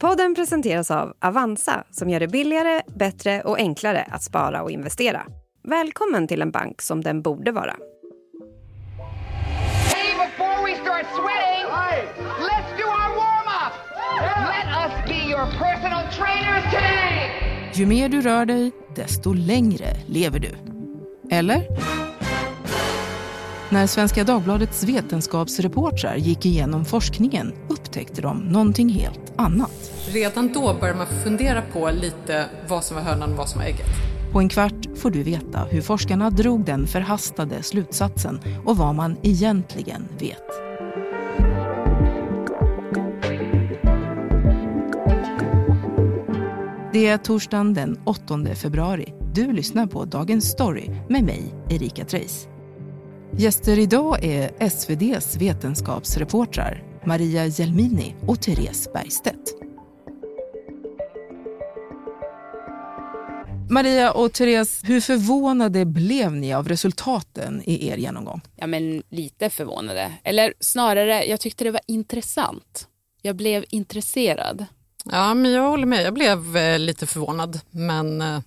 Podden presenteras av Avanza som gör det billigare, bättre och enklare att spara och investera. Välkommen till en bank som den borde vara. Hey, before we start sweating, let's do our warm-up. Let us be your personal trainers today. Ju mer du rör dig, desto längre lever du. Eller? När Svenska Dagbladets vetenskapsreportrar gick igenom forskningen upptäckte de någonting helt annat. Redan då började man fundera på lite vad som var hönan och vad som var ägget. På en kvart får du veta hur forskarna drog den förhastade slutsatsen och vad man egentligen vet. Det är torsdagen den 8 februari. Du lyssnar på Dagens Story med mig, Erika Treijs. Gäster idag är SVDs vetenskapsreportrar Maria Jelmini och Therese Bergstedt. Maria och Therese, hur förvånade blev ni av resultaten i er genomgång? Ja, men lite förvånade. Eller snarare, jag tyckte det var intressant. Jag blev intresserad. Ja, men jag håller med. Jag blev eh, lite förvånad, men eh,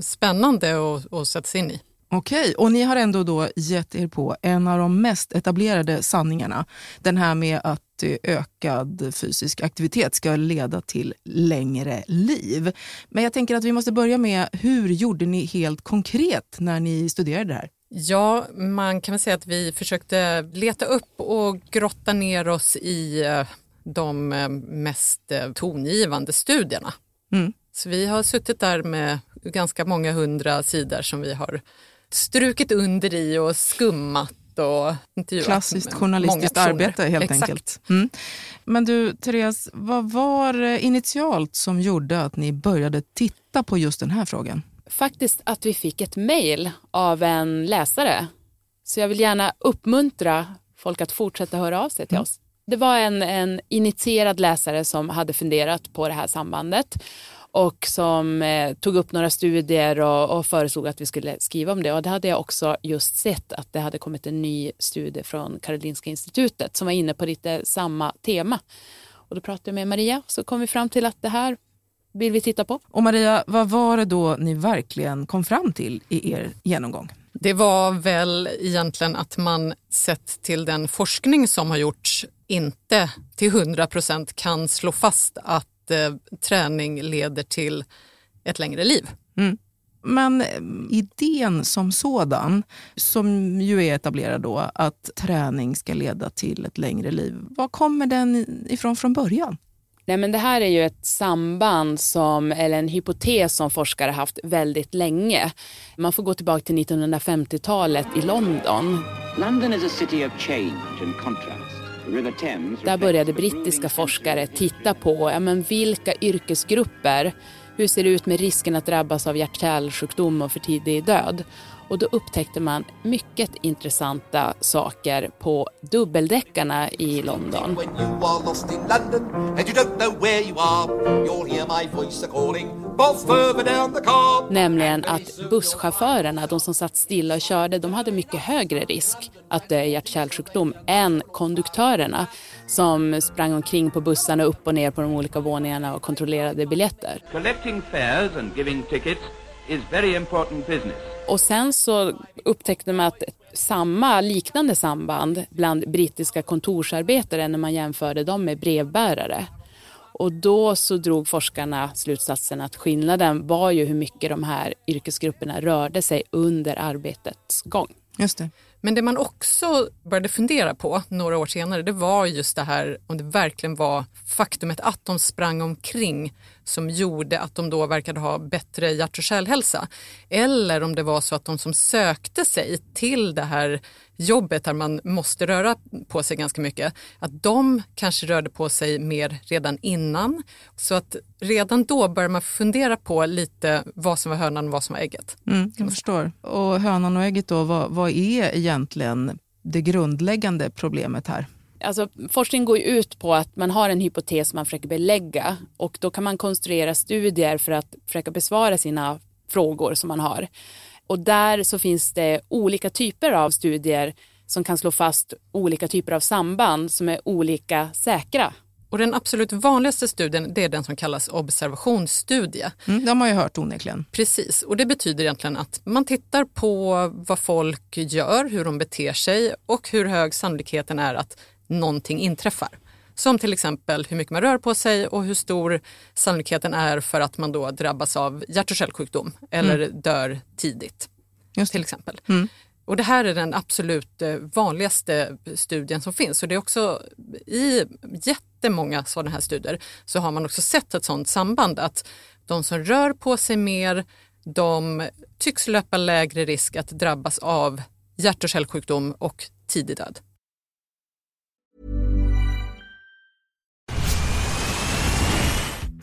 spännande att, att sätta sig in i. Okej, och ni har ändå då gett er på en av de mest etablerade sanningarna. Den här med att eh, ökad fysisk aktivitet ska leda till längre liv. Men jag tänker att vi måste börja med, hur gjorde ni helt konkret när ni studerade det här? Ja, man kan väl säga att vi försökte leta upp och grotta ner oss i eh, de eh, mest tongivande studierna. Mm. Så vi har suttit där med ganska många hundra sidor som vi har strukit under i och skummat och intervjuat. Klassiskt journalistiskt arbete helt Exakt. enkelt. Mm. Men du, Therese, vad var initialt som gjorde att ni började titta på just den här frågan? Faktiskt att vi fick ett mejl av en läsare. Så jag vill gärna uppmuntra folk att fortsätta höra av sig till oss. Det var en, en initierad läsare som hade funderat på det här sambandet och som eh, tog upp några studier och, och föreslog att vi skulle skriva om det. Och det hade jag också just sett att det hade kommit en ny studie från Karolinska institutet som var inne på lite samma tema. Och då pratade jag med Maria så kom vi fram till att det här vill vi titta på. Och Maria, vad var det då ni verkligen kom fram till i er genomgång? Det var väl egentligen att man sett till den forskning som har gjorts inte till 100 procent kan slå fast att eh, träning leder till ett längre liv. Mm. Men eh, idén som sådan, som ju är etablerad då, att träning ska leda till ett längre liv, var kommer den ifrån från början? Nej, men det här är ju ett samband som, eller en hypotes som forskare haft väldigt länge. Man får gå tillbaka till 1950-talet i London. London is a city of change and contrast. Där började brittiska forskare titta på ja, men vilka yrkesgrupper, hur ser det ut med risken att drabbas av hjärt-kärlsjukdom och för tidig död? Och då upptäckte man mycket intressanta saker på dubbeldäckarna i London. Nämligen att busschaufförerna, de som satt stilla och körde, de hade mycket högre risk att dö i hjärt-kärlsjukdom än konduktörerna som sprang omkring på bussarna upp och ner på de olika våningarna och kontrollerade biljetter. Collecting fares and giving tickets is very important business. Och sen så upptäckte man att samma liknande samband bland brittiska kontorsarbetare när man jämförde dem med brevbärare. Och då så drog forskarna slutsatsen att skillnaden var ju hur mycket de här yrkesgrupperna rörde sig under arbetets gång. Just det. Men det man också började fundera på några år senare, det var just det här om det verkligen var faktumet att de sprang omkring som gjorde att de då verkade ha bättre hjärt och kärlhälsa. Eller om det var så att de som sökte sig till det här jobbet där man måste röra på sig ganska mycket, att de kanske rörde på sig mer redan innan. Så att redan då började man fundera på lite vad som var hönan och vad som var ägget. Mm, jag förstår. Och hönan och ägget då, vad, vad är egentligen det grundläggande problemet här? Alltså, forskning går ju ut på att man har en hypotes man försöker belägga och då kan man konstruera studier för att försöka besvara sina frågor som man har. Och där så finns det olika typer av studier som kan slå fast olika typer av samband som är olika säkra. Och den absolut vanligaste studien det är den som kallas observationsstudie. Mm, det har man ju hört onekligen. Precis, och det betyder egentligen att man tittar på vad folk gör, hur de beter sig och hur hög sannolikheten är att någonting inträffar. Som till exempel hur mycket man rör på sig och hur stor sannolikheten är för att man då drabbas av hjärt och kärlsjukdom eller dör tidigt. Just. Till exempel. Och det här är den absolut eh, vanligaste studien som finns. Och det är också i jättemånga sådana här studier så har man också sett ett sådant samband att de som rör på sig mer de tycks löpa lägre risk att drabbas av hjärt och kärlsjukdom och tidig död.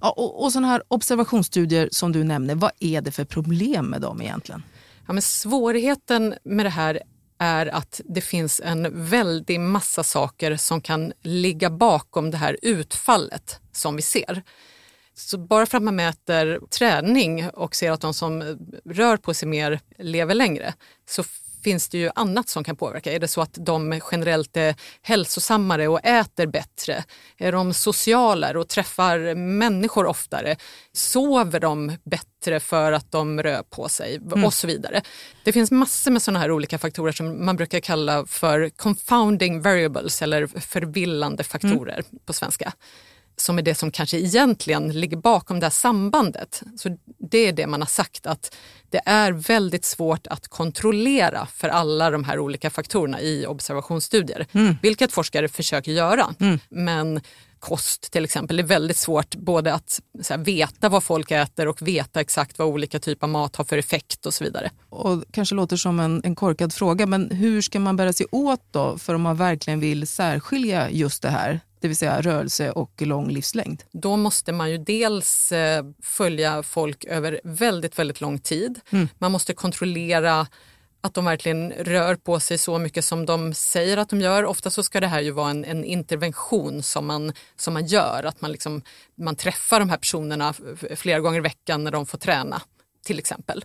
Ja, och, och sådana här observationsstudier som du nämner, vad är det för problem med dem egentligen? Ja, men svårigheten med det här är att det finns en väldig massa saker som kan ligga bakom det här utfallet som vi ser. Så bara för att man mäter träning och ser att de som rör på sig mer lever längre så finns det ju annat som kan påverka. Är det så att de generellt är hälsosammare och äter bättre? Är de socialare och träffar människor oftare? Sover de bättre för att de rör på sig? Och så vidare. Det finns massor med sådana här olika faktorer som man brukar kalla för confounding variables eller förvillande faktorer på svenska som är det som kanske egentligen ligger bakom det här sambandet. Så det är det man har sagt att det är väldigt svårt att kontrollera för alla de här olika faktorerna i observationsstudier, vilket forskare försöker göra. Men kost till exempel, det är väldigt svårt både att här, veta vad folk äter och veta exakt vad olika typer av mat har för effekt och så vidare. Och kanske låter som en, en korkad fråga, men hur ska man bära sig åt då för om man verkligen vill särskilja just det här, det vill säga rörelse och lång livslängd? Då måste man ju dels eh, följa folk över väldigt, väldigt lång tid. Man måste kontrollera att de verkligen rör på sig så mycket som de säger att de gör. Ofta så ska det här ju vara en, en intervention som man, som man gör. Att man, liksom, man träffar de här personerna flera gånger i veckan när de får träna till exempel.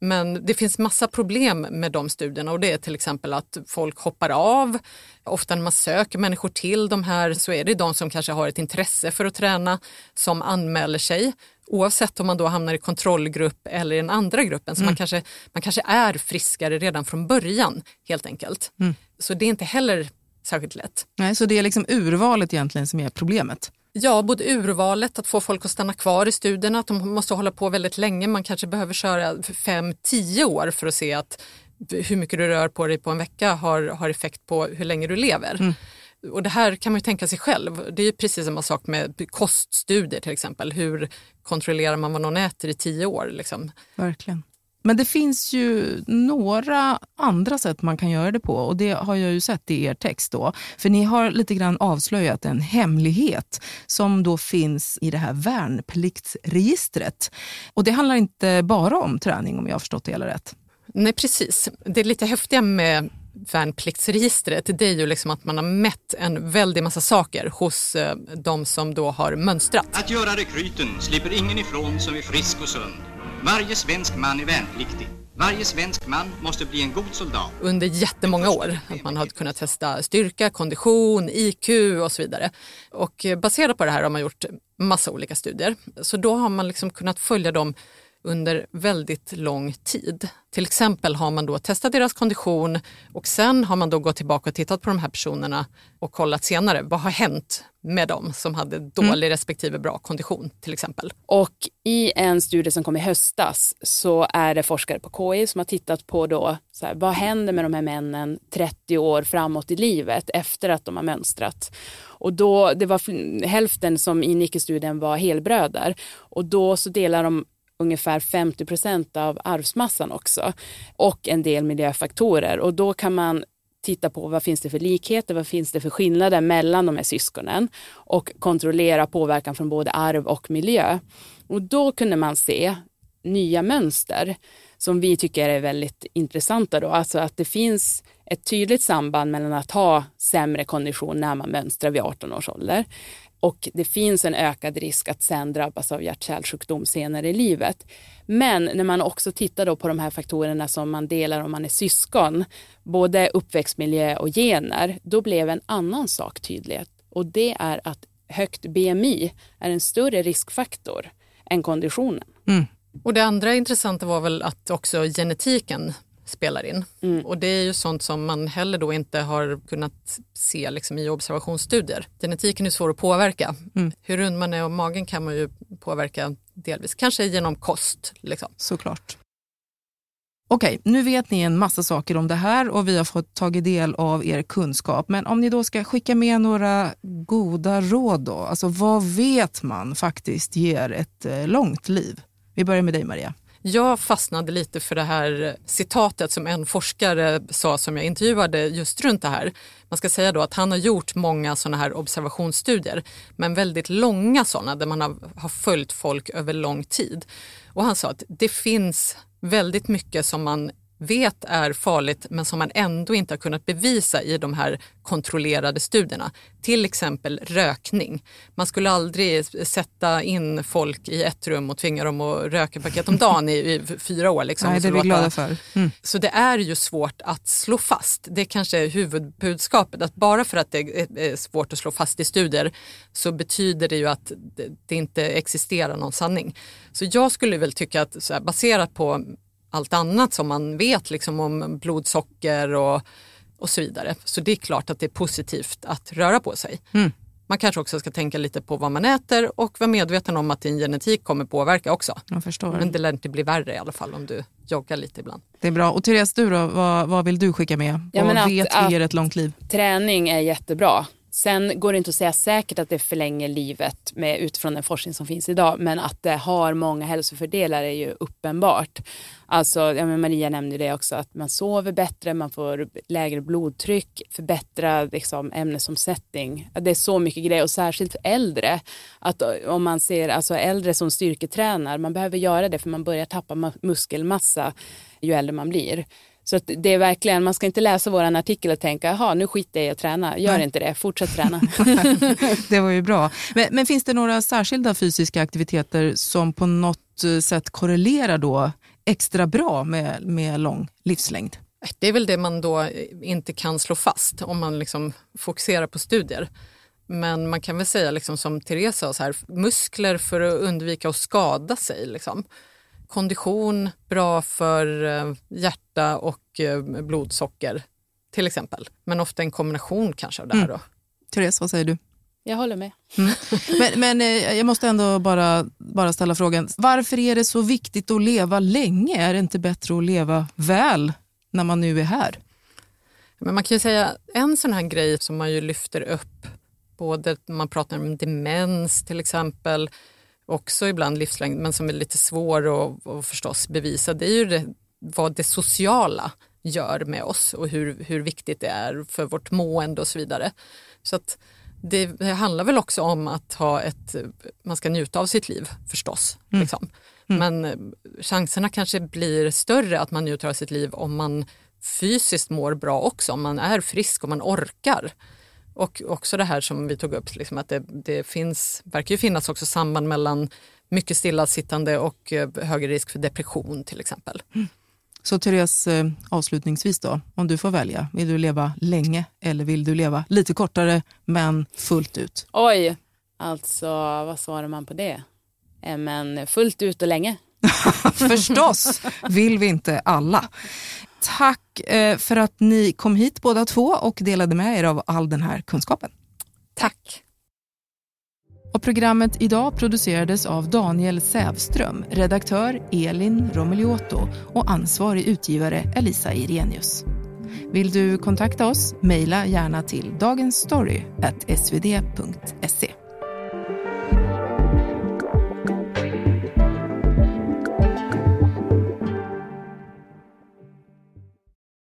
Men det finns massa problem med de studierna och det är till exempel att folk hoppar av. Ofta när man söker människor till de här så är det de som kanske har ett intresse för att träna som anmäler sig. Oavsett om man då hamnar i kontrollgrupp eller i den andra gruppen. Så man, kanske, man kanske är friskare redan från början helt enkelt. Så det är inte heller särskilt lätt. Nej, så det är liksom urvalet egentligen som är problemet? Ja, både urvalet, att få folk att stanna kvar i studierna, att de måste hålla på väldigt länge. Man kanske behöver köra fem, tio år för att se att hur mycket du rör på dig på en vecka har, har effekt på hur länge du lever. Och det här kan man ju tänka sig själv. Det är ju precis samma sak med koststudier till exempel. Hur kontrollerar man vad någon äter i tio år? Liksom? Verkligen. Men det finns ju några andra sätt man kan göra det på och det har jag ju sett i er text då. För ni har lite grann avslöjat en hemlighet som då finns i det här värnpliktsregistret. Och det handlar inte bara om träning om jag har förstått det hela rätt. Nej, precis. Det är lite häftiga med värnpliktsregistret, det är ju liksom att man har mätt en väldig massa saker hos eh, de som då har mönstrat. Att göra rekryten slipper ingen ifrån som är frisk och sund. Varje svensk man är värnpliktig. Varje svensk man måste bli en god soldat. under jättemånga år. Att man har kunnat testa styrka, kondition, IQ och så vidare. Och eh, baserat på det här har man gjort massa olika studier. Så då har man liksom kunnat följa dem under väldigt lång tid. Till exempel har man då testat deras kondition och sen har man då gått tillbaka och tittat på de här personerna och kollat senare vad har hänt med dem som hade dålig respektive bra kondition till exempel. Och i en studie som kom i höstas så är det forskare på KI som har tittat på då, så här, vad händer med de här männen 30 år framåt i livet efter att de har mönstrat. Och då, det var hälften som ingick i studien var helbröder och då så delar de ungefär 50 procent av arvsmassan också och en del miljöfaktorer och då kan man titta på vad finns det för likheter, vad finns det för skillnader mellan de här syskonen och kontrollera påverkan från både arv och miljö. Och då kunde man se nya mönster som vi tycker är väldigt intressanta. Då. Alltså att det finns ett tydligt samband mellan att ha sämre kondition när man mönstrar vid 18 års ålder och det finns en ökad risk att sen drabbas av hjärt-kärlsjukdom senare i livet. Men när man också tittar då på de här faktorerna som man delar om man är syskon, både uppväxtmiljö och gener, då blev en annan sak tydlig och det är att högt BMI är en större riskfaktor än konditionen. Mm. Och det andra intressanta var väl att också genetiken spelar in. Mm. Och det är ju sånt som man heller då inte har kunnat se liksom i observationsstudier. Genetiken är svår att påverka. Mm. Hur rund man är om magen kan man ju påverka delvis, kanske genom kost. Liksom. Såklart. Okej, nu vet ni en massa saker om det här och vi har fått tagit del av er kunskap. Men om ni då ska skicka med några goda råd då, alltså vad vet man faktiskt ger ett eh, långt liv? Vi börjar med dig Maria. Jag fastnade lite för det här citatet som en forskare sa som jag intervjuade just runt det här. Man ska säga då att han har gjort många sådana här observationsstudier, men väldigt långa sådana där man har, har följt folk över lång tid. Och han sa att det finns väldigt mycket som man vet är farligt men som man ändå inte har kunnat bevisa i de här kontrollerade studierna. Till exempel rökning. Man skulle aldrig sätta in folk i ett rum och tvinga dem att röka paket om dagen i, i fyra år. Liksom, Nej, det är vi glada för. Mm. så det är ju svårt att slå fast. Det kanske är huvudbudskapet. Att bara för att det är- svårt att slå fast i studier så betyder det ju att det- inte existerar någon sanning. Så jag skulle väl tycka att här, baserat på allt annat som man vet liksom om blodsocker och, och så vidare. Så det är klart att det är positivt att röra på sig. Mm. Man kanske också ska tänka lite på vad man äter och vara medveten om att din genetik kommer påverka också. Jag förstår. Men det lär inte bli värre i alla fall om du joggar lite ibland. Det är bra. Och Therese, du då, vad, vad vill du skicka med? Ja, att- vet att- vi ger ett långt liv? Träning är jättebra. Sen går det inte att säga säkert att det förlänger livet med, utifrån den forskning som finns idag, men att det har många hälsofördelar är ju uppenbart. Alltså, ja, men Maria nämnde det också, att man sover bättre, man får lägre blodtryck, förbättrad liksom, ämnesomsättning. Det är så mycket grejer och särskilt för äldre. Att om man ser alltså, äldre som styrketränar, man behöver göra det för man börjar tappa muskelmassa ju äldre man blir. Så att det är verkligen, man ska inte läsa vår artikel och tänka, jaha nu skiter jag i att träna. Gör Nej. inte det, fortsätt träna. Det var ju bra. Men, men finns det några särskilda fysiska aktiviteter som på något eh, sätt korrelerar då extra bra med, med lång livslängd? Det är väl det man då inte kan slå fast om man liksom fokuserar på studier. Men man kan väl säga liksom som Therese sa, så här, muskler för att undvika att skada sig. Liksom. Kondition, bra för eh, hjärta och eh, blodsocker till exempel. Men ofta en kombination kanske av det här. Då. Therese, vad säger du? Jag håller med. Men, men eh, jag måste ändå bara, bara ställa frågan, varför är det så viktigt att leva länge? Är det inte bättre att leva väl när man nu är här? Men man kan ju säga en sån här grej som man ju lyfter upp, både när man pratar om demens till exempel, också ibland livslängd, men som är lite svår att, att förstås bevisa, det är ju det, vad det sociala gör med oss och hur, hur viktigt det är för vårt mående och så vidare. Så att det, det handlar väl också om att ha ett, man ska njuta av sitt liv förstås. Liksom. Men eh, chanserna kanske blir större att man njuter av sitt liv om man fysiskt mår bra också, om man är frisk och man orkar. Och också det här som vi tog upp, liksom att det, det finns, verkar ju finnas också samband mellan mycket stillasittande och eh, högre risk för depression till exempel. Så Therese, eh, avslutningsvis då, om du får välja, vill du leva länge eller vill du leva lite kortare men fullt ut? Oj, alltså vad svarar man på det? Eh, Men fullt ut och länge. Förstås vill vi inte alla. Tack eh, för att ni kom hit båda två och delade med er av all den här kunskapen. Tack! Och programmet idag producerades av Daniel Sävström, redaktör Elin Romeliotto och ansvarig utgivare Elisa Irenius. Vill du kontakta oss? Mejla gärna till dagensstory.svd.se.